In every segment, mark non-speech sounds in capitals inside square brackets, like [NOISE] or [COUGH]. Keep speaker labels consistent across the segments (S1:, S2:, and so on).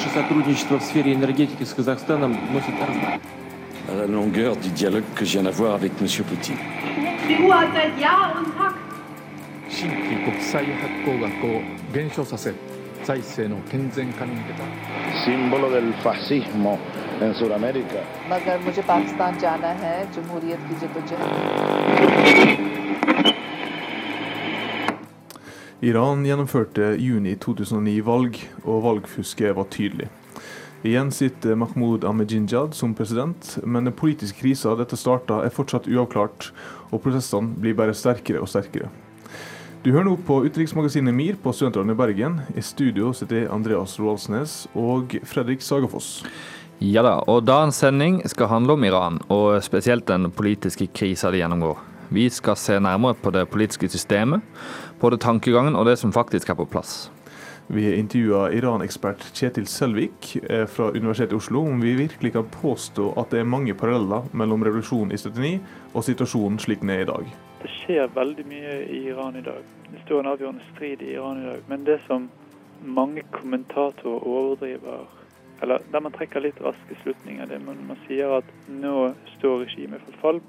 S1: Наше сотрудничество в сфере
S2: la longueur du dialogue que je viens d'avoir avec M. Poutine.
S3: Símbolo del fascismo en Sudamérica.
S4: Iran gjennomførte juni 2009 valg, og valgfusket var tydelig. Igjen sitter Mahmoud Ahmedinejad som president, men den politiske krisa dette starta er fortsatt uavklart, og protestene blir bare sterkere og sterkere. Du hører nå på utenriksmagasinet MIR på Studentradioen i Bergen. I studio sitter Andreas Roaldsnes og Fredrik Sagafoss.
S5: Ja da, og dagens sending skal handle om Iran, og spesielt den politiske krisa de gjennomgår. Vi skal se nærmere på det politiske systemet, både tankegangen og det som faktisk er på plass.
S4: Vi har intervjua Iran-ekspert Kjetil Selvik eh, fra Universitetet i Oslo om vi virkelig kan påstå at det er mange paralleller mellom revolusjonen i 79 og situasjonen slik den er i dag.
S6: Det skjer veldig mye i Iran i dag. Det står en avgjørende strid i Iran i dag. Men det som mange kommentatorer overdriver, eller der man trekker litt raske slutninger, det er når man sier at nå står regimet for fall.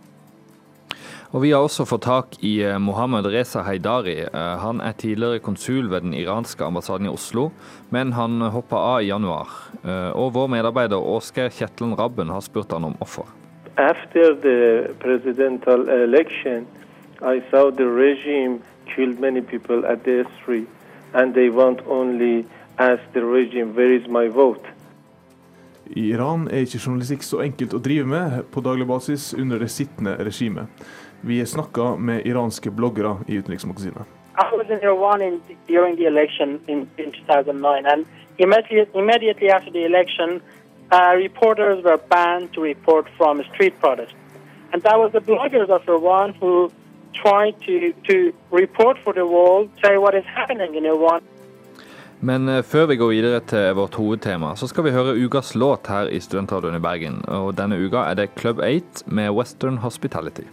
S5: Og Vi har også fått tak i eh, Mohammed Reza Haidari. Eh, Han er tidligere konsul ved den iranske ambassaden i Oslo, men han hoppa av i januar. Eh, Og vår medarbeider Åsgeir Kjetlen Rabben har spurt han om offer.
S7: After the presidential election, I saw the regime killed many people at the street, and they want only ask the regime, where is my vote?
S4: I Iran er ikke journalistikk så enkelt å drive med på daglig basis under det sittende regimet. Vi snakka med iranske bloggere i Utenriksmagasinet.
S8: I was in Iran in, during the election in, in 2009, and immediately, immediately after the election, uh, reporters were banned to report from street protests. And that was the bloggers of Iran who tried to, to report for the world, say what is happening in Iran.
S5: Men eh, før vi går videre til vårt hovedtema, så skal vi høre ukas låt her i Studentradioen i Bergen. Og denne uka er det Club 8 med Western Hospitality.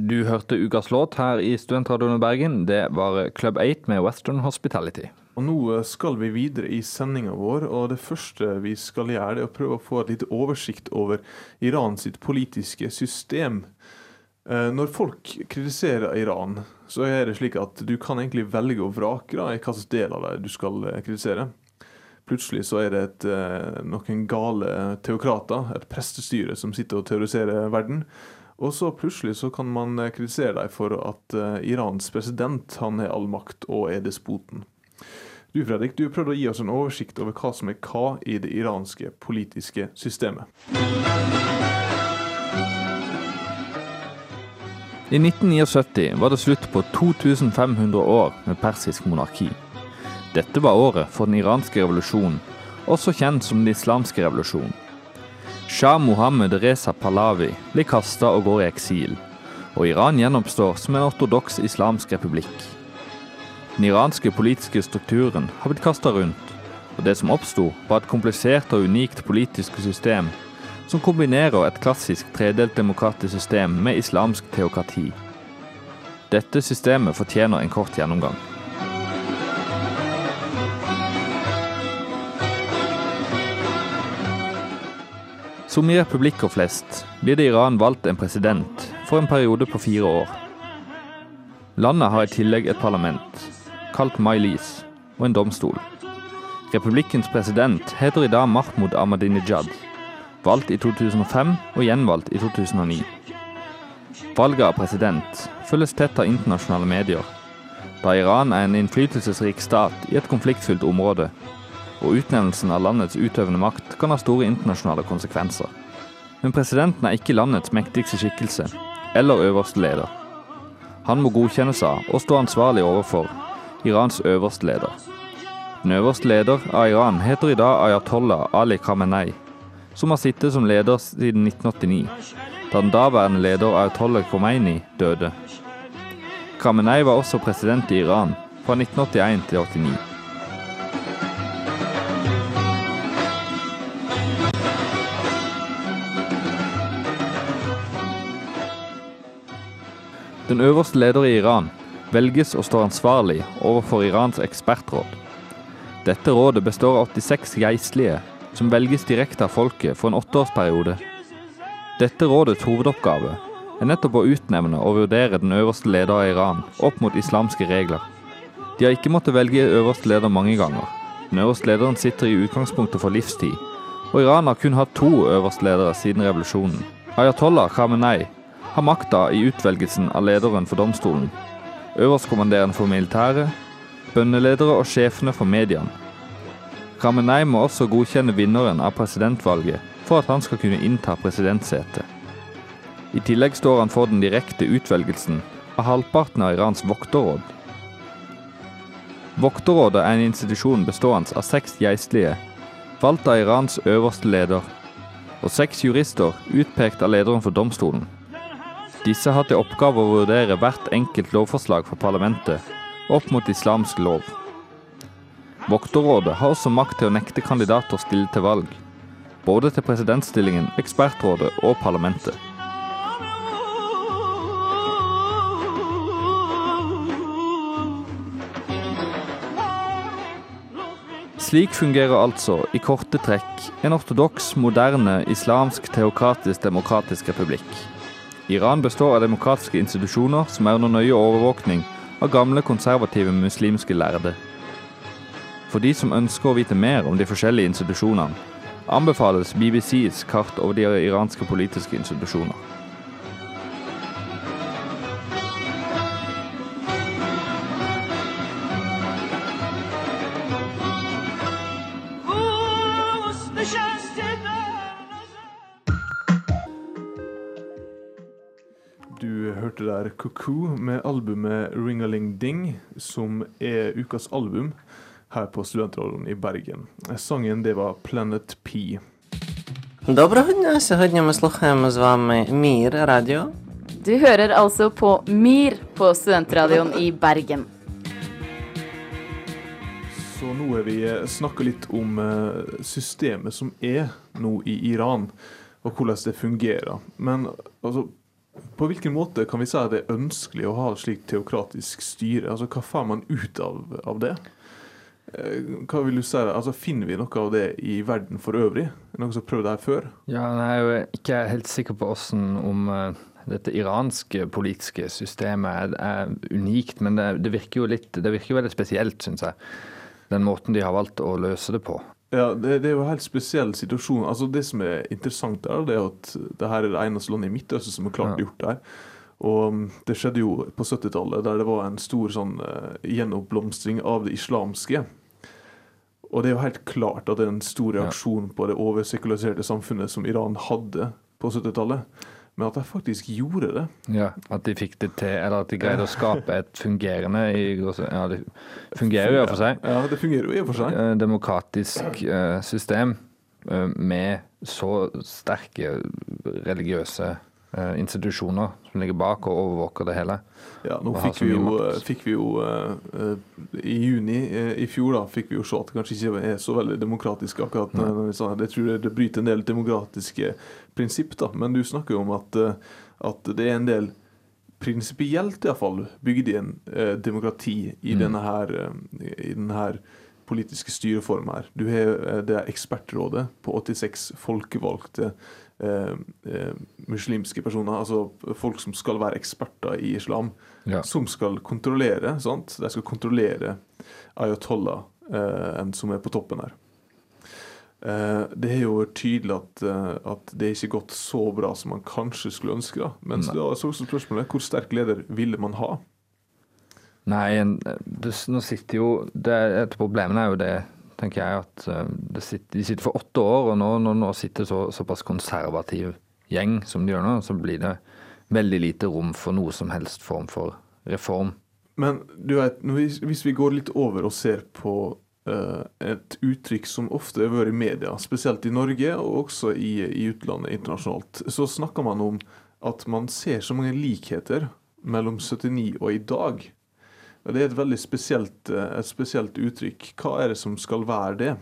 S5: Du hørte ukas låt her i Studentradioen i Bergen. Det var Club 8 med Western Hospitality.
S4: Og nå skal vi videre i sendinga vår, og det første vi skal gjøre, er å prøve å få et lite oversikt over Iran sitt politiske system. Eh, Når folk kritiserer Iran, så er det slik at du kan egentlig velge og vrake da, i hvilken del av det du skal eh, kritisere. Plutselig så er det et, eh, noen gale teokrater, et prestestyre, som sitter og terroriserer verden. Og så plutselig så kan man eh, kritisere dem for at eh, Irans president han har all makt og er despoten. Du Fredrik, du prøvde å gi oss en oversikt over hva som er hva i det iranske politiske systemet.
S5: I 1979 var det slutt på 2500 år med persisk monarki. Dette var året for den iranske revolusjonen, også kjent som den islamske revolusjonen. Shah Mohammed Reza Pahlavi blir kasta og går i eksil, og Iran gjenoppstår som en ortodoks islamsk republikk. Den iranske politiske strukturen har blitt kasta rundt, og det som oppsto, var et komplisert og unikt politisk system som kombinerer et klassisk tredelt demokratisk system med islamsk teokrati. Dette systemet fortjener en kort gjennomgang. Som i republikker flest blir det Iran valgt en president for en periode på fire år. Landet har i tillegg et parlament, kalt Mailis, og en domstol. Republikkens president heter i dag Mahmoud Ahmadinejad, valgt i 2005 og gjenvalgt i 2009. Valget av president følges tett av internasjonale medier, da Iran er en innflytelsesrik stat i et konfliktfylt område, og utnevnelsen av landets utøvende makt kan ha store internasjonale konsekvenser. Men presidenten er ikke landets mektigste skikkelse, eller øverste leder. Han må godkjennes av og stå ansvarlig overfor Irans øverste leder. Den øverste leder av Iran heter i dag Ayatollah Ali Khamenei, som har sittet som leder siden 1989, da den daværende leder Ayatollah Khomeini døde. Khamenei var også president i Iran fra 1981 til 1989. Den øverste leder i Iran velges og står ansvarlig overfor Irans ekspertråd. Dette rådet består av 86 geistlige, som velges direkte av folket for en åtteårsperiode. Dette rådets hovedoppgave er nettopp å utnevne og vurdere den øverste leder av Iran opp mot islamske regler. De har ikke måttet velge øverste leder mange ganger. Den øverste lederen sitter i utgangspunktet for livstid, og Iran har kun hatt to øverste ledere siden revolusjonen. Ayatollah Khamenei har makta i utvelgelsen av lederen for domstolen, øverstkommanderende for militæret, bønneledere og sjefene for mediene. Ramenei må også godkjenne vinneren av presidentvalget for at han skal kunne innta presidentsetet. I tillegg står han for den direkte utvelgelsen av halvparten av Irans vokterråd. Vokterrådet er en institusjon bestående av seks geistlige, valgt av Irans øverste leder, og seks jurister utpekt av lederen for domstolen. Disse har til oppgave å vurdere hvert enkelt lovforslag fra parlamentet opp mot islamsk lov. Vokterrådet har også makt til å nekte kandidater stille til valg, både til presidentstillingen, ekspertrådet og parlamentet. Slik fungerer altså, i korte trekk, en ortodoks, moderne, islamsk, teokratisk, demokratisk republikk. Iran består av demokratiske institusjoner som er under nøye overvåkning av gamle, konservative muslimske lærde. For de som ønsker å vite mer om de forskjellige institusjonene, anbefales BBCs kart over de iranske politiske institusjoner.
S4: der Cuckoo med albumet Ringaling Ding, som er ukas album her på Studentradioen i Bergen. Sangen det var Planet P.
S9: Доброго дня! Сьогодні ми слухаємо з вами Мір радіо.
S10: Du hører altså på MIR på Studentradioen i Bergen.
S4: Så nå har vi snakka litt om eh, systemet som er nå i Iran, og hvordan det fungerer. Men altså, på hvilken måte kan vi si at det er ønskelig å ha et slikt teokratisk styre? Altså, Hva får man ut av, av det? Eh, Hva vil du si? Altså, Finner vi noe av det i verden for øvrig? Noen som har prøvd det her før?
S5: Ja, jeg er jo ikke helt sikker på hvordan om eh, dette iranske politiske systemet er unikt, men det, det, virker jo litt, det virker veldig spesielt, syns jeg. Den måten de har valgt å løse det på.
S4: Ja, det, det er jo en helt spesiell situasjon. Altså Det som er interessant, der, det er at det her er det eneste landet i Midtøsten som har klart
S5: Ja.
S4: gjort det her. Og um, det skjedde jo på 70-tallet, der det var en stor sånn uh, gjenoppblomstring av det islamske. Og det er jo helt klart at det er en stor reaksjon på det oversekulariserte samfunnet som Iran hadde på 70-tallet. Men at de faktisk gjorde det.
S5: Ja, At de fikk det til, eller at de greide å skape et fungerende i, Ja, det fungerer jo i og for seg.
S4: Ja, det fungerer jo i og for seg.
S5: Eh, Demokratisk eh, system eh, med så sterke religiøse institusjoner som ligger bak og overvåker det hele.
S4: Ja, nå fikk vi, jo, fikk vi jo eh, eh, I juni uh, i fjor da, fikk vi jo se at det kanskje ikke er så veldig demokratisk akkurat. Det. Jeg tror det, det bryter en del demokratiske prinsipp, da. Men du snakker jo om at, eh, at det er en del prinsipielt iallfall bygd eh, demokrati i
S5: Mm.
S4: denne her eh, i denne her politiske styreform her. Du har eh, det er ekspertrådet på 86 folkevalgte eh, eh, muslimske personer, altså folk som skal være eksperter i islam,
S5: Ja.
S4: som skal kontrollere. sant? De skal kontrollere ayatollah, eh, som er på toppen her. Eh, det er jo tydelig at, eh, at det er ikke gått så bra som man kanskje skulle ønske. da. Men så da er så spørsmålet hvor sterk leder ville man ha?
S5: Nei, det, nå sitter jo det, Et av problemene er jo det, tenker jeg, at eh, sitter, de sitter for åtte år, og nå, når nå sitter så, såpass konservativ gjeng som de gjør nå, så blir det veldig lite rom for noe som helst form for reform.
S4: Men du vet, hvis vi går litt over og ser på eh, et uttrykk som ofte har vært i media, spesielt i Norge og også i, i utlandet internasjonalt, så snakker man om at man ser så mange likheter mellom 79 og i dag. Det er et veldig spesielt, eh, et spesielt uttrykk. Hva er det som skal være det?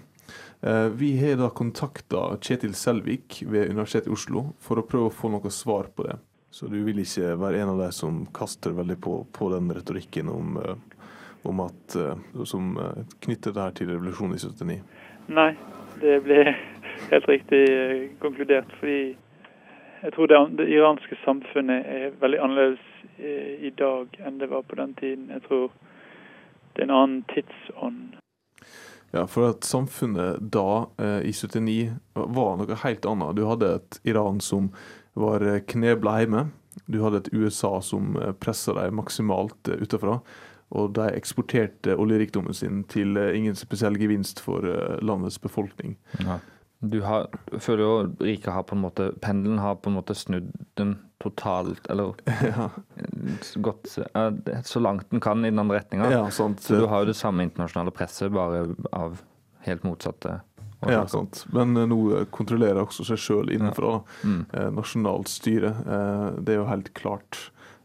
S4: Eh, Vi har da kontakta Kjetil Selvik ved Universitetet i Oslo for å prøve å få noe svar på det. Så du vil ikke være en av de som kaster veldig på, på den retorikken om, eh, om at, som knytter det her til revolusjonen i 79?
S6: Nei, det ble helt riktig konkludert. Fordi jeg tror det, det iranske samfunnet er veldig annerledes i dag enn det var på den tiden. Jeg tror det er en annen tidsånd.
S4: Ja, for at samfunnet da, eh, i 79, var noe helt annet. Du hadde et Iran som var eh, knebla hjemme. Du hadde et USA som eh, pressa dem maksimalt eh, utenfra. Og de eksporterte oljerikdommen sin til eh, ingen spesiell gevinst for eh, landets befolkning.
S5: Ja. Du har, føler jo riket har på en måte Pendelen har på en måte snudd den totalt, eller [LAUGHS] ja, gått så langt den kan i den andre retninga.
S4: Ja.
S5: Så du har jo det samme internasjonale presset, bare av helt motsatte
S4: Ja, sant. Men eh, nå kontrollerer også seg sjøl innenfra. Ja.
S5: Mm.
S4: Eh, nasjonalt styre. Eh, det er jo helt klart.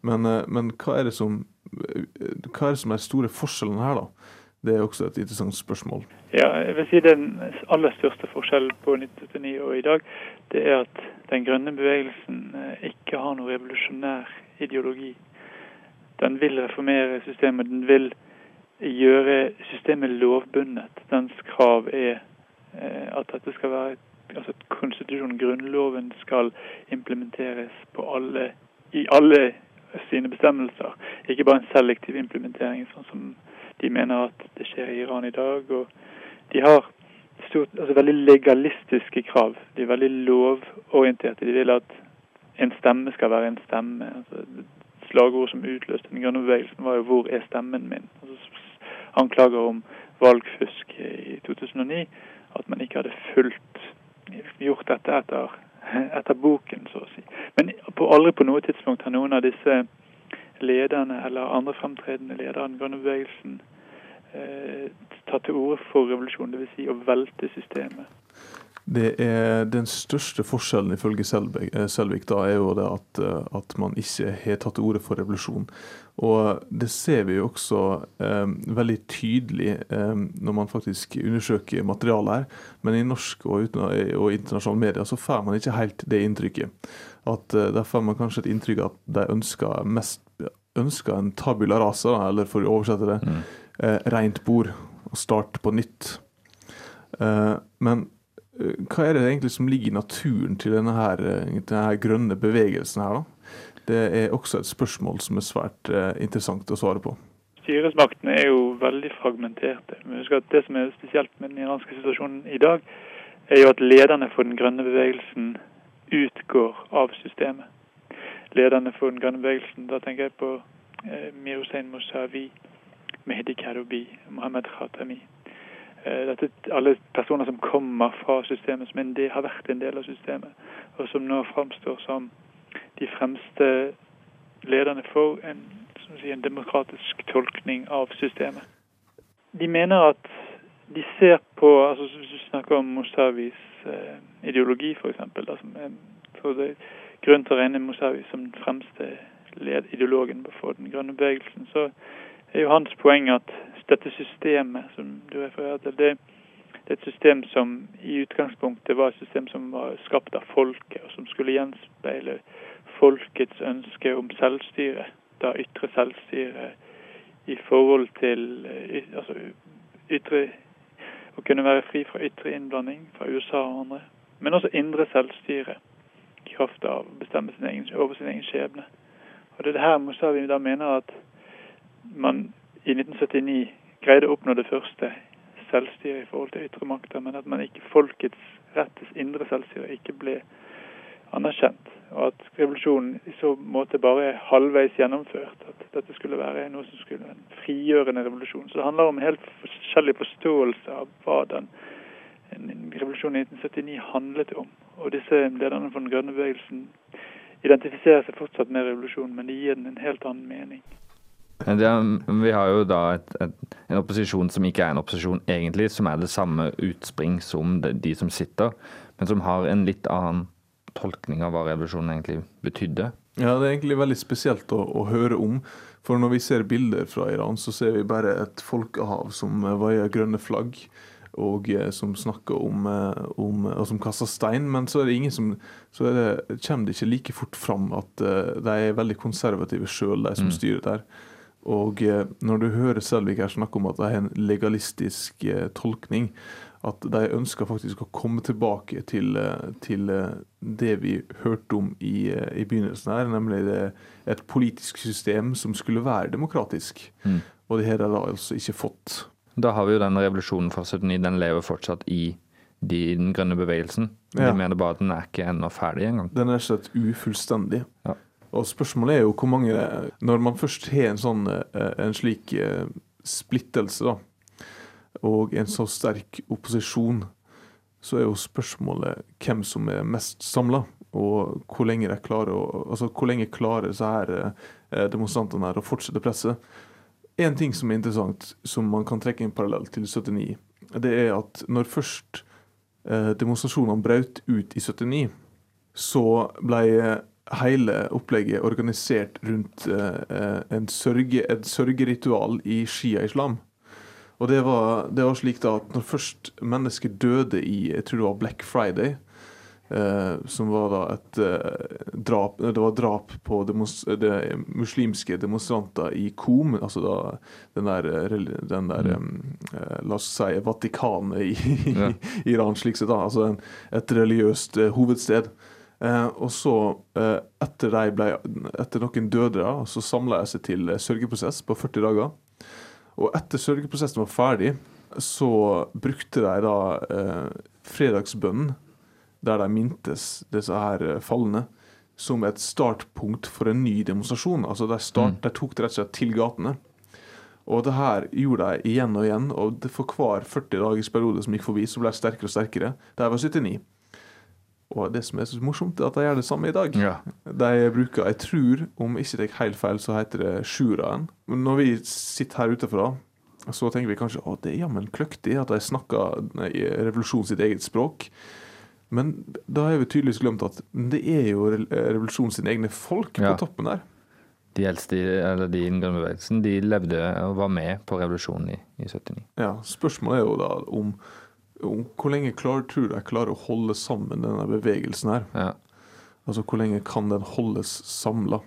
S4: Men, eh, men hva er det som hva er det som er store forskjellen her, da? Det er også et interessant spørsmål.
S6: Ja, jeg vil si Den aller største forskjellen på 1979 og i dag, det er at den grønne bevegelsen eh, ikke har noen revolusjonær ideologi. Den vil reformere systemet. Den vil gjøre systemet lovbundet. Dens krav er eh, at dette skal være altså at konstitusjonen, grunnloven, skal implementeres på alle, i alle sine bestemmelser. Ikke bare en selektiv implementering, sånn som de mener at det skjer i Iran i dag. og De har stort, altså veldig legalistiske krav. De er veldig lovorienterte. De vil at en stemme skal være en stemme. Altså, slagord som utløste den grønne bevegelsen var jo 'Hvor er stemmen min?' Altså, anklager om valgfusk i 2009. At man ikke hadde fulgt gjort dette etter, [LAUGHS] etter boken, så å si. Men på, aldri på noe tidspunkt har noen av disse lederne eller andre fremtredende ledere av den grønne bevegelsen eh, tatt til orde for revolusjon, dvs. Si å velte systemet.
S4: Det er Den største forskjellen ifølge Selvik, eh, Selvik da, er jo det at, eh, at man ikke har tatt til orde for revolusjon. Og Det ser vi jo også eh, veldig tydelig eh, når man faktisk undersøker materialet her. Men i norsk og, uten, og internasjonale medier så får man ikke helt det inntrykket. At eh, Der får man kanskje et inntrykk av at de ønsker mest ønsker en tabula rasa, eller for å oversette det, eh, rent bord. Og starte på nytt. Eh, men hva er det egentlig som ligger i naturen til denne, her, denne her grønne bevegelsen her, da? Det er også et spørsmål som er svært eh, interessant å svare på.
S6: Styresmaktene er jo veldig fragmenterte. Men husk at Det som er spesielt med den iranske situasjonen i dag, er jo at lederne for den grønne bevegelsen utgår av systemet. Lederne for den grønne bevegelsen, da tenker jeg på eh, Mirosein Moshavi, Mehdi Karoubi, Mohammed Khatami. Eh, dette alle personer som kommer fra systemet, som en del, har vært en del av systemet, og som nå framstår som de fremste lederne for en, sier, en demokratisk tolkning av systemet. De mener at de ser på altså Hvis du snakker om Mosavis eh, ideologi, f.eks., grunn til å regne Mousavi som den fremste led, ideologen for den grønne bevegelsen, så er jo hans poeng at dette systemet som du refererer til, det, det er et system som i utgangspunktet var et system som var skapt av folket, og som skulle gjenspeile folkets ønske om selvstyre. Da ytre selvstyre i forhold til eh, altså, ytre Å kunne være fri fra ytre innblanding fra USA og andre. Men også indre selvstyre i kraft av å bestemme sin egen, over sin egen skjebne. Og Det er det her Mosavi da mener at man i 1979 greide å oppnå det første selvstyret i forhold til ytre makter, men at man ikke folkets rett til indre selvstyre ikke ble anerkjent. Og at revolusjonen i så måte bare er halvveis gjennomført. At dette skulle være noe som skulle være en frigjørende revolusjon. Så det handler om helt forskjellig forståelse av hva den revolusjonen i 1979 handlet om. Og disse lederne for den grønne bevegelsen identifiserer seg fortsatt med revolusjonen, men de gir den en helt annen mening.
S5: Det, vi har jo da et, et, en opposisjon som ikke er en opposisjon egentlig, som er det samme utspring som de, de som sitter, men som har en litt annen tolkning av hva revolusjonen egentlig betydde.
S4: Ja, det er egentlig veldig spesielt å, å, høre om. For når vi ser bilder fra Iran, så ser vi bare et folkehav som vaier grønne flagg. og eh, som snakker om, eh, om og som kaster stein. Men så er det ingen som så er det, kommer det ikke like fort fram at eh, de er veldig konservative sjøl, de som
S5: Mm.
S4: styrer der. Og eh, når du hører Selvik her snakke om at det er en legalistisk eh, tolkning, at de ønsker faktisk å komme tilbake til, eh, til det vi hørte om i, i begynnelsen her, nemlig det, et politisk system som skulle være demokratisk.
S5: Mm.
S4: Og det har de altså ikke fått.
S5: Da har vi jo den revolusjonen fra 79, den lever fortsatt i de, den grønne bevegelsen. De mener bare at den er ikke ennå ferdig engang.
S4: Den er slett ufullstendig. Og spørsmålet er jo hvor mange Når man først har en sånn eh, en slik eh, splittelse, da, og en så sterk opposisjon, så er jo spørsmålet hvem som er mest samla, og hvor lenge de klarer å Altså hvor lenge klarer så her eh, demonstrantene her å fortsette presset. En ting som er interessant, som man kan trekke inn parallell til 79, det er at når først demonstrasjonene brøt ut i 79, så ble hele opplegget organisert rundt eh, en sørge, et sørgeritual i shia-islam. Og det var, det var slik da at når først mennesket døde i jeg tror det var Black Friday, eh, som var da et eh, drap Det var drap på demos, det muslimske demonstranter i Kom, altså da den der, eh, den der eh, La oss si Vatikanet i,
S5: Ja. [LAUGHS]
S4: Iran, slik sett. da, altså en, et religiøst eh, hovedsted. Eh, og så, eh, etter, de ble, etter noen døde, da, så samla jeg seg til eh, sørgeprosess på 40 dager. Og etter sørgeprosessen var ferdig, så brukte de da eh, fredagsbønnen, der de mintes disse her fallene, som et startpunkt for en ny demonstrasjon. Altså de, start, de tok det rett og slett til gatene. Og det her gjorde de igjen og igjen, og det for hver 40 dagers periode som gikk forbi, så ble de sterkere og sterkere. Det her var 79. Og det som er så morsomt, er at de gjør det samme i dag.
S5: Ja.
S4: De bruker, jeg tror, om ikke det er helt feil, så heter det sjuraen. Men når vi sitter her utenfra, så tenker vi kanskje at det er jammen kløktig at de snakker revolusjon sitt eget språk. Men da har vi tydeligvis glemt at det er jo re- revolusjon sine egne folk
S5: Ja.
S4: på toppen der.
S5: De eldste, eller de i den de levde og var med på revolusjonen i, i 79.
S4: Ja, Spørsmålet er jo da om hvor lenge klar, tror du jeg klarer å holde sammen denne bevegelsen her.
S5: Ja.
S4: Altså hvor lenge kan den holdes samla?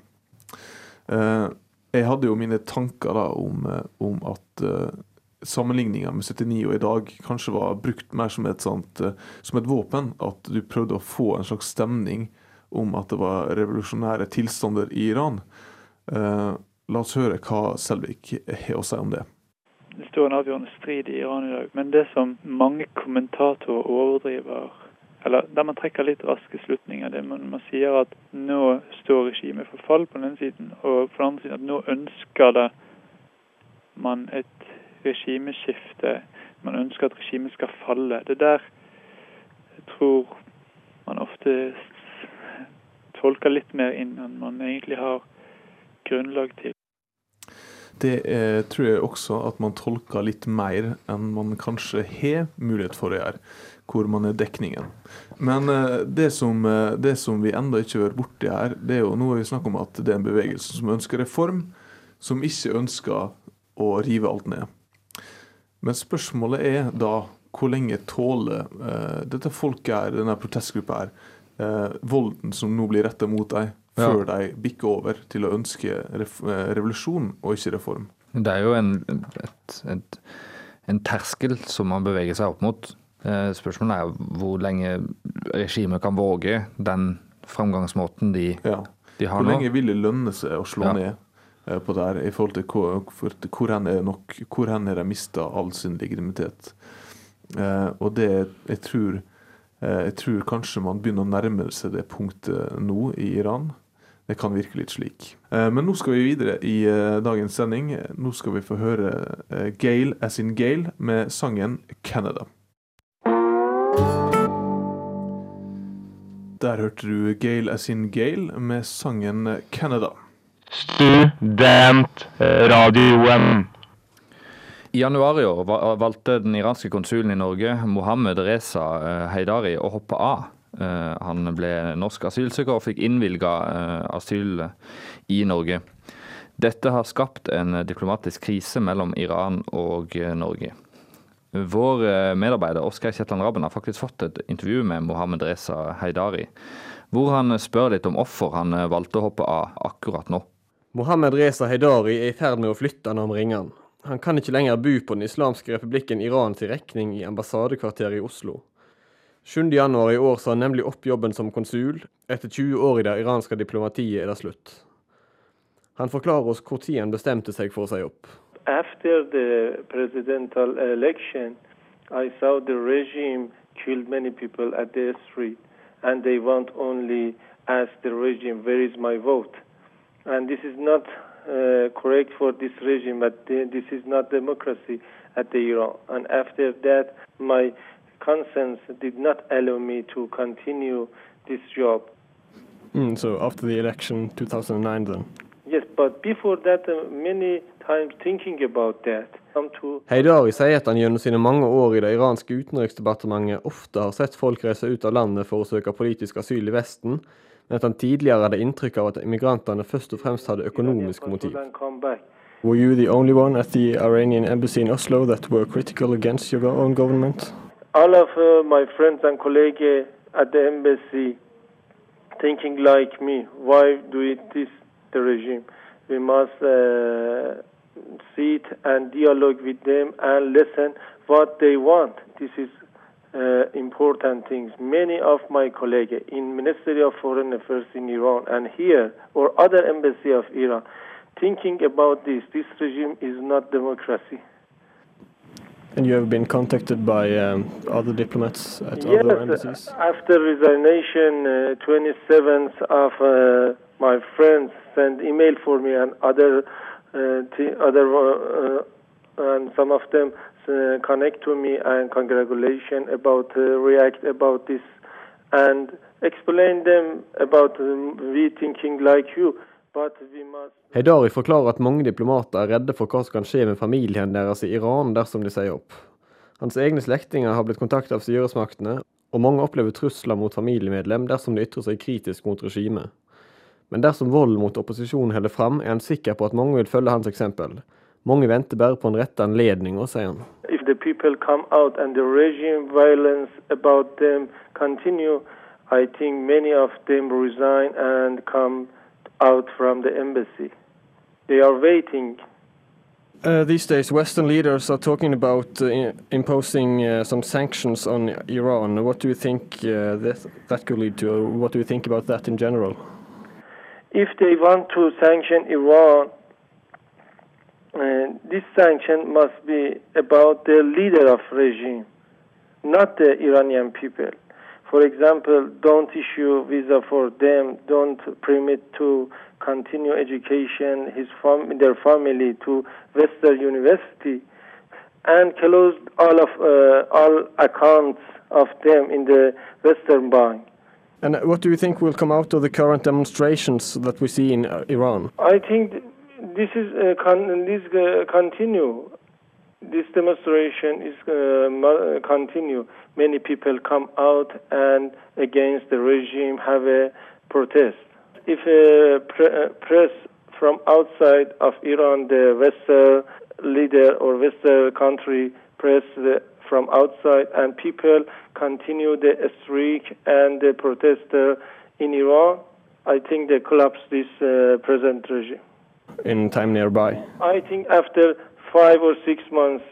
S4: Eh, jeg hadde jo mine tanker da om, eh, om at eh, sammenligninga med 79 og i dag kanskje var brukt mer som et, sånt, eh, som et våpen. At du prøvde å få en slags stemning om at det var revolusjonære tilstander i Iran. Eh, la oss høre hva Selvik har å si om det.
S6: Det står en avgjørende strid i Iran i dag. Men det som mange kommentatorer overdriver, eller der man trekker litt raske slutninger, det man, man sier at nå står regimet for fall på den ene siden, og på den andre siden at nå ønsker det man et regimeskifte. Man ønsker at regimet skal falle. Det der jeg tror man ofte tolker litt mer inn enn man egentlig har grunnlag til.
S4: Det eh, tror jeg også at man tolker litt mer enn man kanskje har mulighet for å gjøre, hvor man er dekningen. Men eh, det, som, eh, det som vi enda ikke vært borti her, det er jo nå vi snakker om at det er en bevegelse som ønsker reform, som ikke ønsker å rive alt ned. Men spørsmålet er da hvor lenge tåler eh, dette folket her, denne protestgruppa her, volden som nå blir retta mot dem. Før de bikker over til å ønske eh, revolusjon og ikke reform.
S5: Det er jo en, et, et, en terskel som man beveger seg opp mot. Eh, Spørsmålet er hvor lenge regimet kan våge den framgangsmåten de,
S4: Ja.
S5: de har
S4: Hvor
S5: nå.
S4: lenge vil det lønne seg å slå
S5: Ja.
S4: ned eh, på det her, i forhold til hvor, hvor, hvor hen er nok, hvor hen har de mista all sin legitimitet? Og det jeg tror, jeg tror kanskje man begynner å nærme seg det punktet nå i Iran. Det kan virke litt slik. Eh, men nå skal vi videre i eh, dagens sending. Nå skal vi få høre eh, Gale as in Gale med sangen 'Canada'. Der hørte du Gale as in Gale med sangen 'Canada'.
S11: Studentradioen.
S5: I januar i år valgte den iranske konsulen i Norge, Mohammed Reza Heidari, å hoppe av. Eh, Han ble norsk asylsøker og fikk innvilga asyl i Norge. Dette har skapt en diplomatisk krise mellom Iran og eh, Norge. Vår eh, medarbeider Oskar Kjetland Rabben har faktisk fått et intervju med Mohammed Reza Heidari, hvor han spør litt om hvorfor han eh, valgte å hoppe av akkurat nå.
S12: Mohammed Reza Heidari er i ferd med å flytte han ringer han. Han kan ikke lenger bo på den islamske republikken Iran til regning i ambassadekvarteret i Oslo. 7.1 i år sa han nemlig opp jobben som konsul. Etter 20 år i det iranske diplomatiet er det slutt. Han forklarer oss når han bestemte seg for å si opp.
S7: After the presidential election, I saw the regime killed many people at the street, and they want only ask the regime, where is my vote? And this is not uh, for this regime, but th- this is not democracy at the Iran. And after that, my conscience did not allow me to continue this job.
S12: Mm, so after the election 2009 then?
S7: Yes, but before that, uh, many times thinking about that, come to
S12: Heidari sier at han gjennom sine mange år i det iranske utenriksdepartementet ofte har sett folk reise ut av landet for å søke politisk asyl i Vesten, men at han tidligere hadde inntrykk av at immigrantene først og fremst hadde økonomisk motiv.
S7: and come back.
S12: Were you the only one at the Iranian embassy in Oslo that were critical against your own government?
S7: All of uh, my friends and colleagues at the embassy thinking like me. Why do it this the regime? We must uh, sit and dialogue with them and listen what they want. This is uh, important things. Many of my colleagues in Ministry of Foreign Affairs in Iran and here or other embassy of Iran thinking about this. This regime is not democracy.
S12: And you have been contacted by um, other diplomats at
S7: yes,
S12: other embassies?
S7: after resignation, uh, 27th of uh, my friends sent email for me and other uh, other uh, uh, and some of them uh, connect to me and congratulation about uh, react about this and explain them about um, we thinking like you but we must
S12: Heidari forklarer at mange diplomater er redde for hva som kan skje med familien deres i Iran dersom de sier opp. Hans egne slektninger har blitt kontaktet av styresmaktene, og mange opplever trusler mot familiemedlem dersom de ytrer seg kritisk mot regimet. Men dersom vold mot opposisjonen holder fram, er han sikker på at mange vil følge hans eksempel. Mange venter bare på en rette anledning, sier han.
S7: if the people come out and the regime violence about them continue, I think many of them resign and come out from the embassy. They are waiting.
S12: Uh, these days, Western leaders are talking about uh, imposing uh, some sanctions on Iran. What do you think uh, that, that could lead to? What do you think about that in general?
S7: If they want to sanction Iran, uh, this sanction must be about the leader of regime, not the Iranian people. For example, don't issue visa for them, don't permit to continue education his fam- their family to Western University, and close all of uh, all accounts of them in the Western Bank.
S12: And uh, what do you think will come out of the current demonstrations that we see in uh, Iran?
S7: I think th- this is uh, con- this uh, continue. This demonstration is uh, mo- continue. Many people come out and against the regime have a protest. If a pre- uh, press from outside of Iran, the Western leader or Western country press the, from outside, and people continue the streak and the protester in Iran, I think they collapse this uh, present regime.
S12: In time nearby.
S7: I think after five or six months,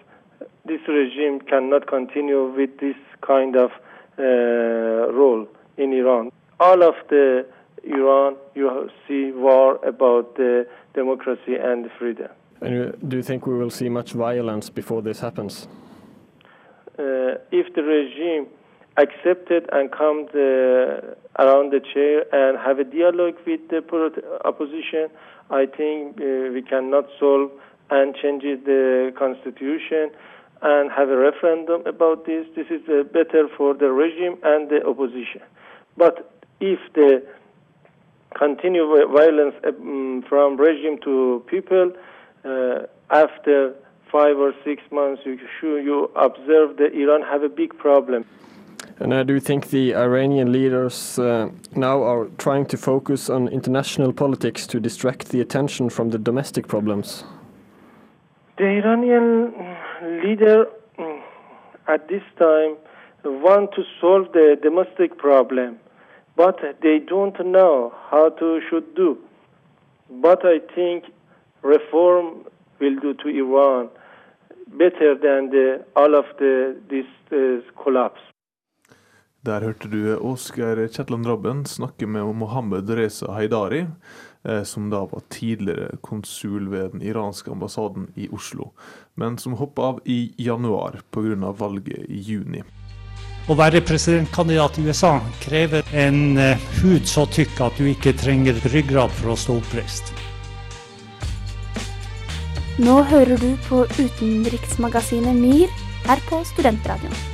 S7: this regime cannot continue with this kind of uh, role in Iran. All of the Iran, you see war about the democracy and freedom.
S12: And uh, do you think we will see much violence before this happens?
S7: Uh, if the regime accepted and come the, around the chair and have a dialogue with the opposition, I think uh, we cannot solve and change the constitution and have a referendum about this. This is uh, better for the regime and the opposition. But if the continue violence um, from regime to people uh, after five or six months, you you observe that Iran have a big problem.
S12: And I do think the Iranian leaders uh, now are trying to focus on international politics to distract the attention from the domestic problems?
S7: The Iranian leader mm, at this time want to solve the domestic problem, but they don't know how to should do. But I think reform will do to Iran better than the, all of the, this uh, collapse.
S4: Der hørte du Oskar Kjetland Rabben snakke med Mohammed Reza Haidari, eh, som da var tidligere konsul ved den iranske ambassaden i Oslo, men som hoppa av i januar pga. valget i juni.
S13: Å være presidentkandidat i USA krever en eh, hud så tykk at du ikke trenger ryggrad for å stå oppreist.
S14: Nå hører du på utenriksmagasinet MIR her på Studentradioen.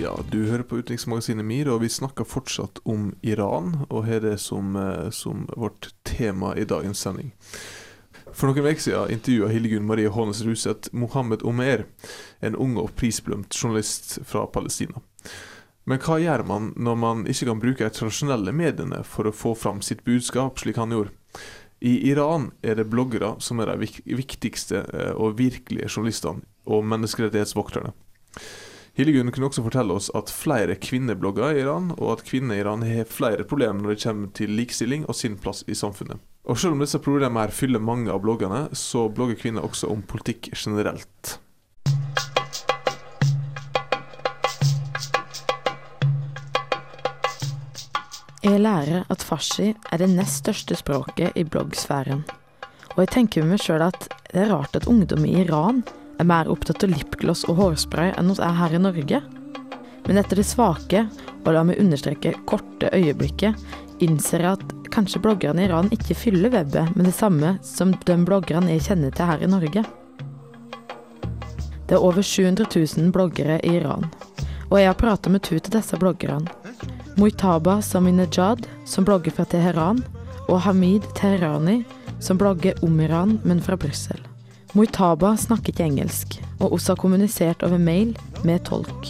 S4: Ja, du hører på utenriksmagasinet MIR, og vi snakker fortsatt om Iran, og har det som, eh, som vårt tema i dagens sending. For noen uker siden intervjua Hildegunn Marie Hånes Ruseth Mohammed Omer, en ung og prisbelønt journalist fra Palestina. Men hva gjør man når man ikke kan bruke de tradisjonelle mediene for å få fram sitt budskap, slik han gjorde? I Iran er det bloggere som er de viktigste eh, og virkelige journalistene og menneskerettighetsvokterne. Hildegunn kunne også fortelle oss at flere kvinner blogger i Iran, og at kvinner i Iran har flere problemer når det kommer til likestilling og sin plass i samfunnet. Og selv om disse problemene her fyller mange av bloggene, så blogger kvinner også om politikk generelt.
S15: Jeg lærer at farsi er det nest største språket i bloggsfæren. Og jeg tenker med meg sjøl at det er rart at ungdom i Iran er mer opptatt av lipgloss og hårspray enn hos er her i Norge. Men etter det svake, og la meg understreke korte øyeblikket, innser jeg at kanskje bloggerne i Iran ikke fyller webbet med det samme som de bloggerne jeg kjenner til her i Norge. Det er over 700 000 bloggere i Iran, og jeg har prata med to av disse bloggerne. Muitaba Saminejad, som blogger fra Teheran, og Hamid Teherani, som blogger om Iran, men fra Brussel. Muitaba snakker ikke engelsk, og også har kommunisert over mail med tolk.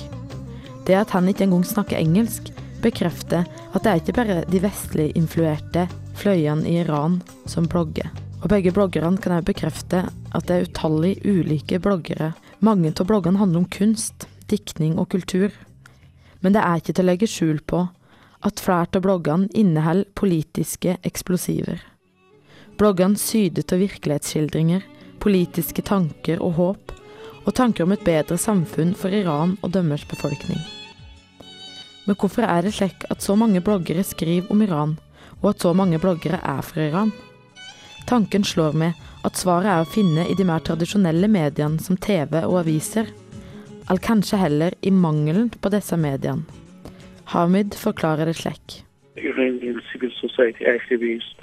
S15: Det at han ikke engang snakker engelsk, bekrefter at det er ikke bare de vestlig influerte fløyene i Iran som blogger. Og begge bloggerne kan også bekrefte at det er utallig ulike bloggere. Mange av bloggene handler om kunst, diktning og kultur. Men det er ikke til å legge skjul på at flere av bloggene inneholder politiske eksplosiver. Bloggene syder av virkelighetsskildringer, politiske tanker og håp, og tanker om et bedre samfunn for Iran og dømmers befolkning. Men hvorfor er det slik at så mange bloggere skriver om Iran, og at så mange bloggere er fra Iran? Tanken slår meg at svaret er å finne i de mer tradisjonelle mediene som TV og aviser, eller kanskje heller i mangelen på disse mediene. Hamid forklarer det slik.
S16: Iranian civil society activists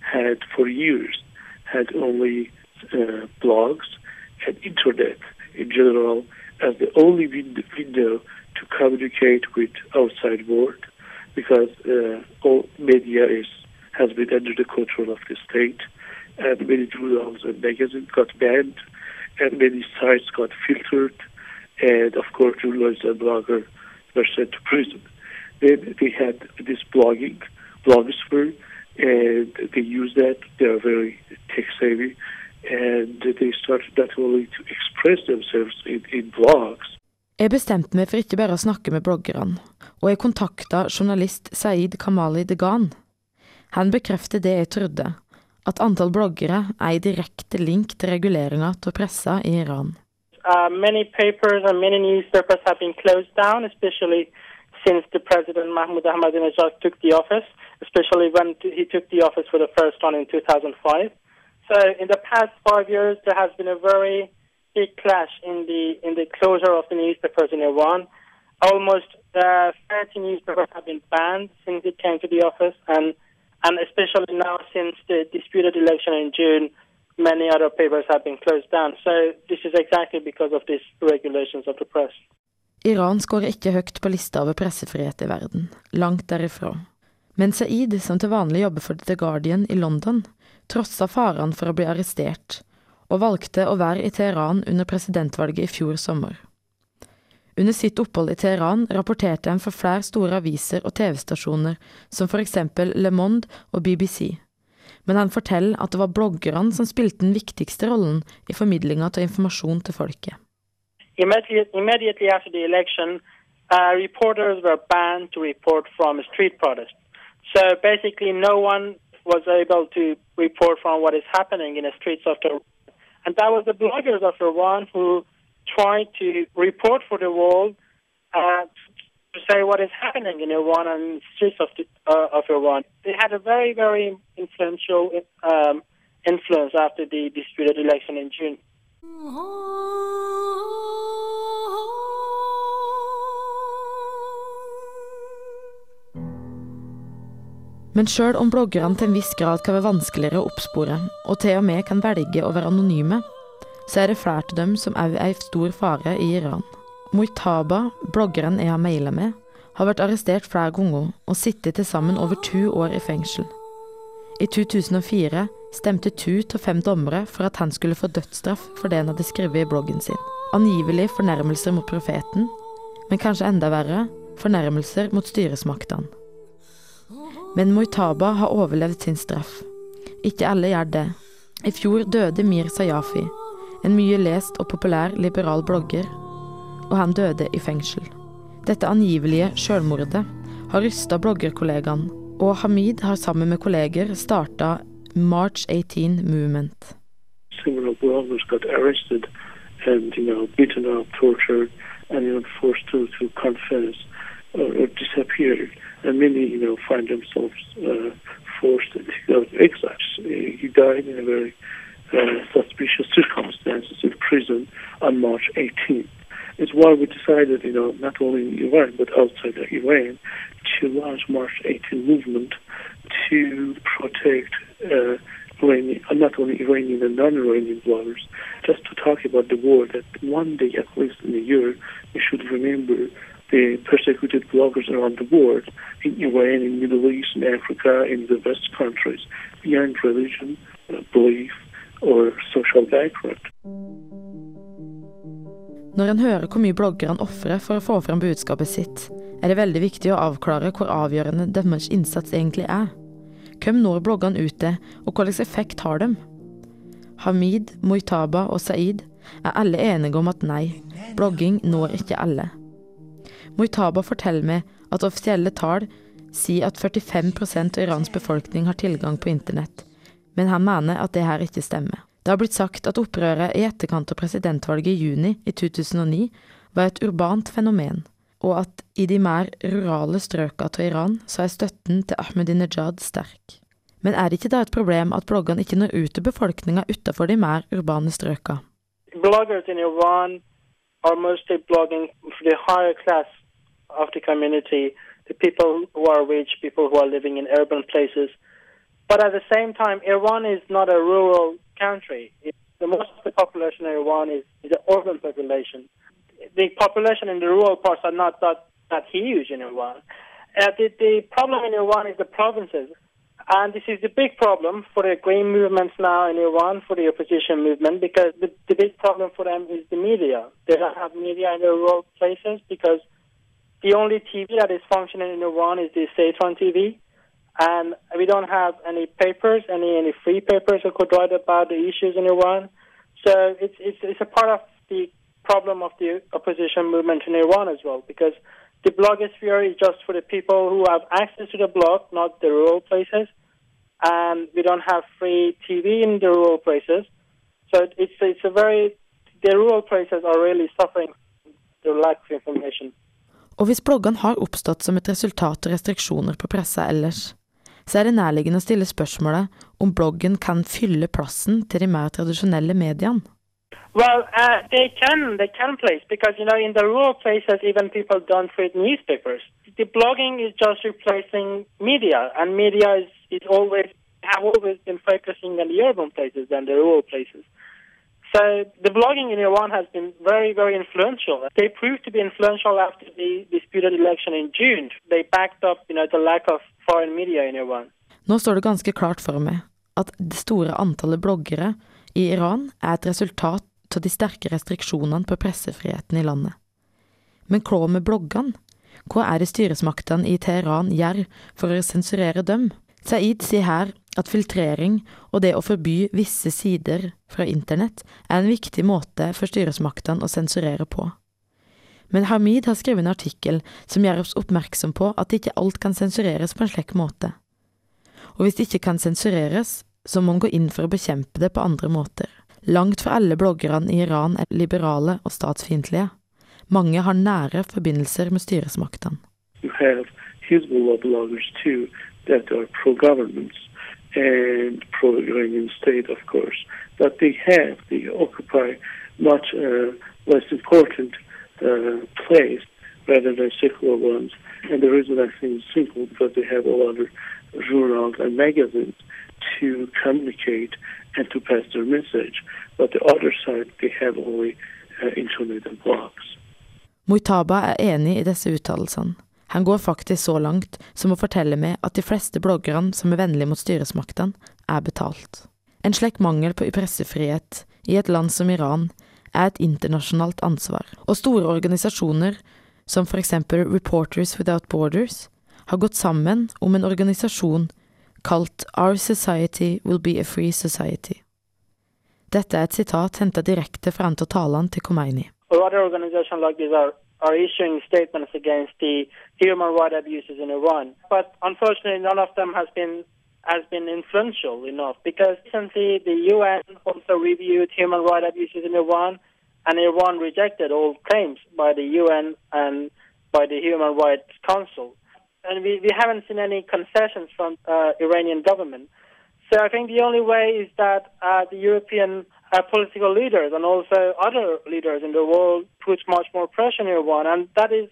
S16: had for years had only uh, blogs and internet in general as the only wind- window to communicate with outside world because uh, all media is has been under the control of the state and many journals and magazines got banned and many sites got filtered and of course journalists and bloggers were sent to prison. Then they had this blogging, blogosphere, and they use that. They are very tech savvy, and they started not only to express themselves in, in blogs,
S15: Jeg bestemte meg for ikke bare å snakke med bloggerne, og jeg kontakta journalist Saeed Kamali Degan. Han bekrefter det jeg trodde, at antall bloggere er i direkte link til reguleringa av pressa i Iran.
S8: Uh, many papers and many newspapers have been closed down, especially since the president Mahmoud Ahmadinejad took the office, especially when he took the office for the first time in 2005. So in the past five years, there has been a very big clash in the in the closure of the newspapers in Iran. Almost uh, 30 newspapers have been banned since he came to the office, and and especially now since the disputed election in June, many other papers have been closed down. So this is exactly because of these regulations of the press.
S15: Iran skårer ikke høyt på lista over pressefrihet i verden, langt derifra. Men Saeed, som til vanlig jobber for The Guardian i London, trossa faren for å bli arrestert, og valgte å være i Teheran under presidentvalget i fjor sommer. Under sitt opphold i Teheran rapporterte han for flere store aviser og TV-stasjoner, som for eksempel Le Monde og BBC. Men han forteller at det var bloggerne som spilte den viktigste rollen i formidlinga av informasjon til folket.
S8: immediately, immediately after the election, uh, reporters were banned to report from street protests. So basically, no was able to report from what is happening in the streets of Tehran. And that was the bloggers of Iran who tried to report for the world uh, to say what is happening in Iran and streets of, the, uh, of Iran. They had a very, very influential um, influence after the disputed election in June.
S15: Men sjøl om bloggerne til en viss grad kan være vanskeligere å oppspore, og til og med kan velge å være anonyme, så er det flere av dem som òg er i stor fare i Iran. Muitaba, bloggeren jeg har maila med, har vært arrestert flere ganger og sittet til sammen over to år i fengsel. I 2004 stemte to av fem dommere for at han skulle få dødsstraff for det han hadde skrevet i bloggen sin. Angivelig fornærmelser mot profeten, men kanskje enda verre, fornærmelser mot styresmaktene. Men Muitaba har overlevd sin straff. Ikke alle gjør det. I fjor døde Mir Sayafi, en mye lest og populær liberal blogger, og han døde i fengsel. Dette angivelige selvmordet har rysta bloggerkollegaen, og Hamid har sammen med kolleger starta March 18 Movement.
S16: And, you know, beaten up, tortured, and, you know, forced to, to confess or, or disappeared. And many, you know, find themselves uh, forced to exile. He died in a very uh, suspicious circumstances in prison on March 18th. It's why we decided, you know, not only in Iran but outside of Iran, to launch March 18 movement to protect uh, Iranian, uh, not only Iranian and non-Iranian bloggers, just to talk about the war that one day at least in a year we should remember the persecuted bloggers around the world in Iran, in Middle East, in Africa, in the West countries, beyond religion, uh, belief, or social background.
S15: Når en hører hvor mye bloggerne ofrer for å få frem budskapet sitt, er det veldig viktig å avklare hvor avgjørende deres innsats egentlig er. Hvem når bloggene ut til, og hvilken effekt har dem? Hamid, Muitaba og Saeed er alle enige om at nei, blogging når ikke alle. Mujtaba forteller meg at offisielle tall sier at 45% av Irans befolkning har tilgang på internett, men han mener at det her ikke stemmer. Det har blitt sagt at opprøret i etterkant av presidentvalget i juni i 2009 var et urbant fenomen, og at i de mer rurale strøka av Iran så er støtten til Ahmadinejad sterk. Men er det ikke da et problem at bloggene ikke når ut til befolkninga utenfor de mer urbane strøka?
S8: Bloggers in Iran are mostly blogging for the higher class of the community, the people who are rich, people who are living in urban places. But at the same time, Iran is not a rural country. The most of the population in Iran is, is an urban population. The population in the rural parts are not that, that huge in Iran. Uh, the, the problem in Iran is the provinces. And this is the big problem for the green movements now in Iran, for the opposition movement, because the, the big problem for them is the media. They don't have media in the rural places because the only TV that is functioning in Iran is the Satan TV, and we don't have any papers, any any free papers that could write about the issues in Iran. So it's it's it's a part of the problem of the opposition movement in Iran as well, because the blogosphere is just for the people who have access to the blog, not the rural places, and we don't have free TV in the rural places. So it's it's a very the rural places are really suffering the lack of information.
S15: Og hvis bloggene har oppstått som et resultat av restriksjoner på pressa ellers, så er det nærliggende å stille spørsmålet om bloggen kan fylle plassen til de mer tradisjonelle mediene.
S8: Well, uh, they can, they can place because you know in the rural places even people don't read newspapers. The blogging is just replacing media, and media is, is always have always been focusing on the urban places than the rural places. So the blogging in Iran has been very, very influential. They proved to be influential after the disputed election in June. They backed up, you know, the lack of foreign media in Iran.
S15: Nå står det ganske klart for meg at det store antallet bloggere i Iran er et resultat av de sterke restriksjonene på pressefriheten i landet. Men hva med bloggene? Hva er det styresmaktene i Teheran gjør for å sensurere dem? Saeed sier her at filtrering og det å forby visse sider fra internett er en viktig måte for styresmaktene å sensurere på. Men Hamid har skrevet en artikkel som gjør oss oppmerksom på at ikke alt kan sensureres på en slik måte. Og hvis det ikke kan sensureres, så må man gå inn for å bekjempe det på andre måter. Langt fra alle bloggerne i Iran er liberale og statsfiendtlige. Mange har nære forbindelser med styresmaktene.
S16: You have Hezbollah bloggers too that are pro-governments and pro-Iranian state, of course. But they have, they occupy much uh, less important uh, place rather than secular ones. And the reason I think is simple because they have a lot of journals and magazines to communicate and to pass their message. But the other side, they have only uh, internet and blogs.
S15: Muitaba er enig i disse uttalelsene. Han går faktisk så langt som å fortelle meg at de fleste bloggerne som er vennlige mot styresmaktene, er betalt. En slik mangel på pressefrihet i et land som Iran er et internasjonalt ansvar, og store organisasjoner, som for eksempel Reporters Without Borders, har gått sammen om en organisasjon kalt Our Society Will Be a Free Society. Dette er et sitat hentet direkte fra en av talene til Khomeini.
S8: or other organizations like this are, are issuing statements against the human rights abuses in Iran. But unfortunately, none of them has been has been influential enough because recently the UN also reviewed human rights abuses in Iran, and Iran rejected all claims by the UN and by the Human Rights Council. And we, we haven't seen any concessions from uh, Iranian government. So I think the only way is that uh, the European uh, political leaders and also other leaders in the world put much more pressure on Iran, and that is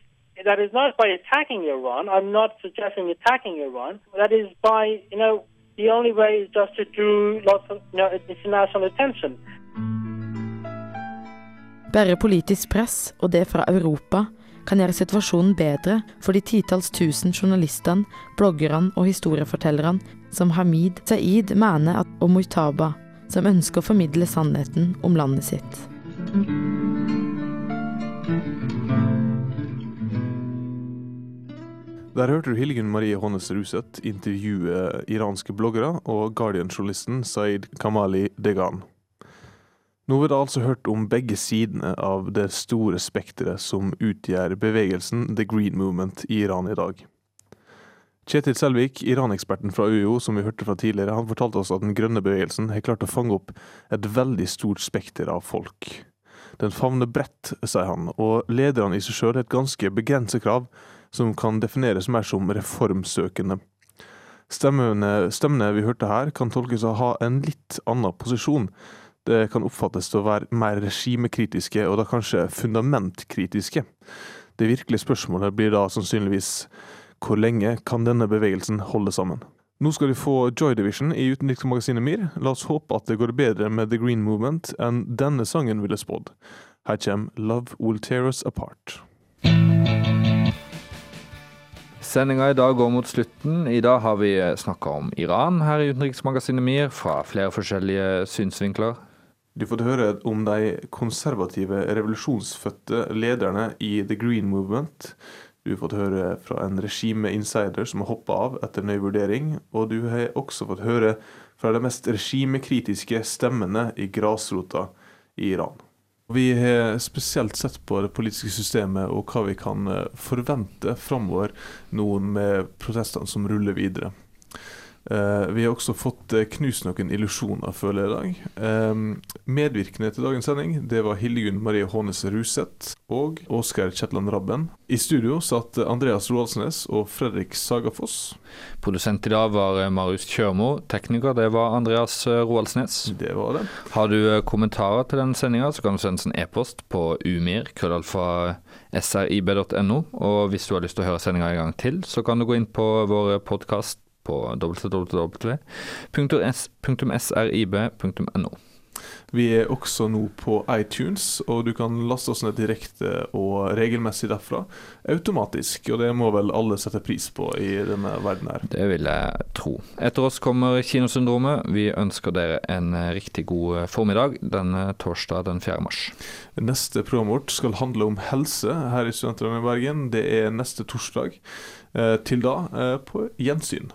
S8: that is not by attacking Iran. I'm not suggesting attacking Iran. That is by you know the only way is just to do lots of you know international attention.
S15: Bare politisk press, og det fra Europa, kan gjøre situasjonen bedre for de titalls tusen journalistene, bloggerne og historiefortellerne som Hamid Saeed mener at og Muitaba, som ønsker å formidle sannheten om landet sitt.
S4: Der hørte du Hildegunn Marie Hånes Ruseth intervjue iranske bloggere og Guardian-journalisten Saeed Kamali Degan. Nå har vi altså hørt om begge sidene av det store spekteret som utgjør bevegelsen The Green Movement i Iran i dag. Kjetil Selvik, Iran-eksperten fra UiO som vi hørte fra tidligere, han fortalte oss at den grønne bevegelsen har klart å fange opp et veldig stort spekter av folk. Den favner bredt, sier han, og lederne i seg sjøl har et ganske begrenset krav som kan defineres mer som reformsøkende. Stemmene, stemmene vi hørte her, kan tolkes å ha en litt annen posisjon. Det kan oppfattes til å være mer regimekritiske, og da kanskje fundamentkritiske. Det virkelige spørsmålet blir da sannsynligvis hvor lenge kan denne bevegelsen holde sammen? Nå skal de få Joy Division i utenriksmagasinet MIR. La oss håpe at det går bedre med The Green Movement enn denne sangen ville spådd. Her kommer Love Will Tear Us Apart.
S5: Sendinga i dag går mot slutten. I dag har vi snakka om Iran her i utenriksmagasinet MIR, fra flere forskjellige synsvinkler.
S4: Du får høre om de konservative revolusjonsfødte lederne i The Green Movement. Du har fått høre fra en regimeinsider som har hoppa av etter nøy vurdering, og du har også fått høre fra de mest regimekritiske stemmene i grasrota i Iran. Vi har spesielt sett på det politiske systemet og hva vi kan forvente framover nå med protestene som ruller videre. Vi har også fått knust noen illusjoner, føler jeg i dag. Medvirkende til dagens sending det var Hildegunn Marie Hånes Ruseth og Oskar Kjetland Rabben. I studio satt Andreas Roaldsnes og Fredrik Sagafoss.
S5: Produsent i dag var Marius Kjørmo. Tekniker det var Andreas Roaldsnes.
S4: Det var det.
S5: Har du kommentarer til denne sendinga, så kan du sende en e-post på umir, krøllalfa srib.no. Og hvis du har lyst til å høre sendinga en gang til, så kan du gå inn på vår podkast på www.srib.no.
S4: Vi er også nå på iTunes, og du kan laste oss ned direkte og regelmessig derfra. Automatisk, og det må vel alle sette pris på i denne verden her.
S5: Det vil jeg tro. Etter oss kommer Kinosyndromet. Vi ønsker dere en riktig god formiddag denne torsdag den 4. mars.
S4: Neste program vårt skal handle om helse her i Studentene i Bergen. Det er neste torsdag. Til da, på gjensyn.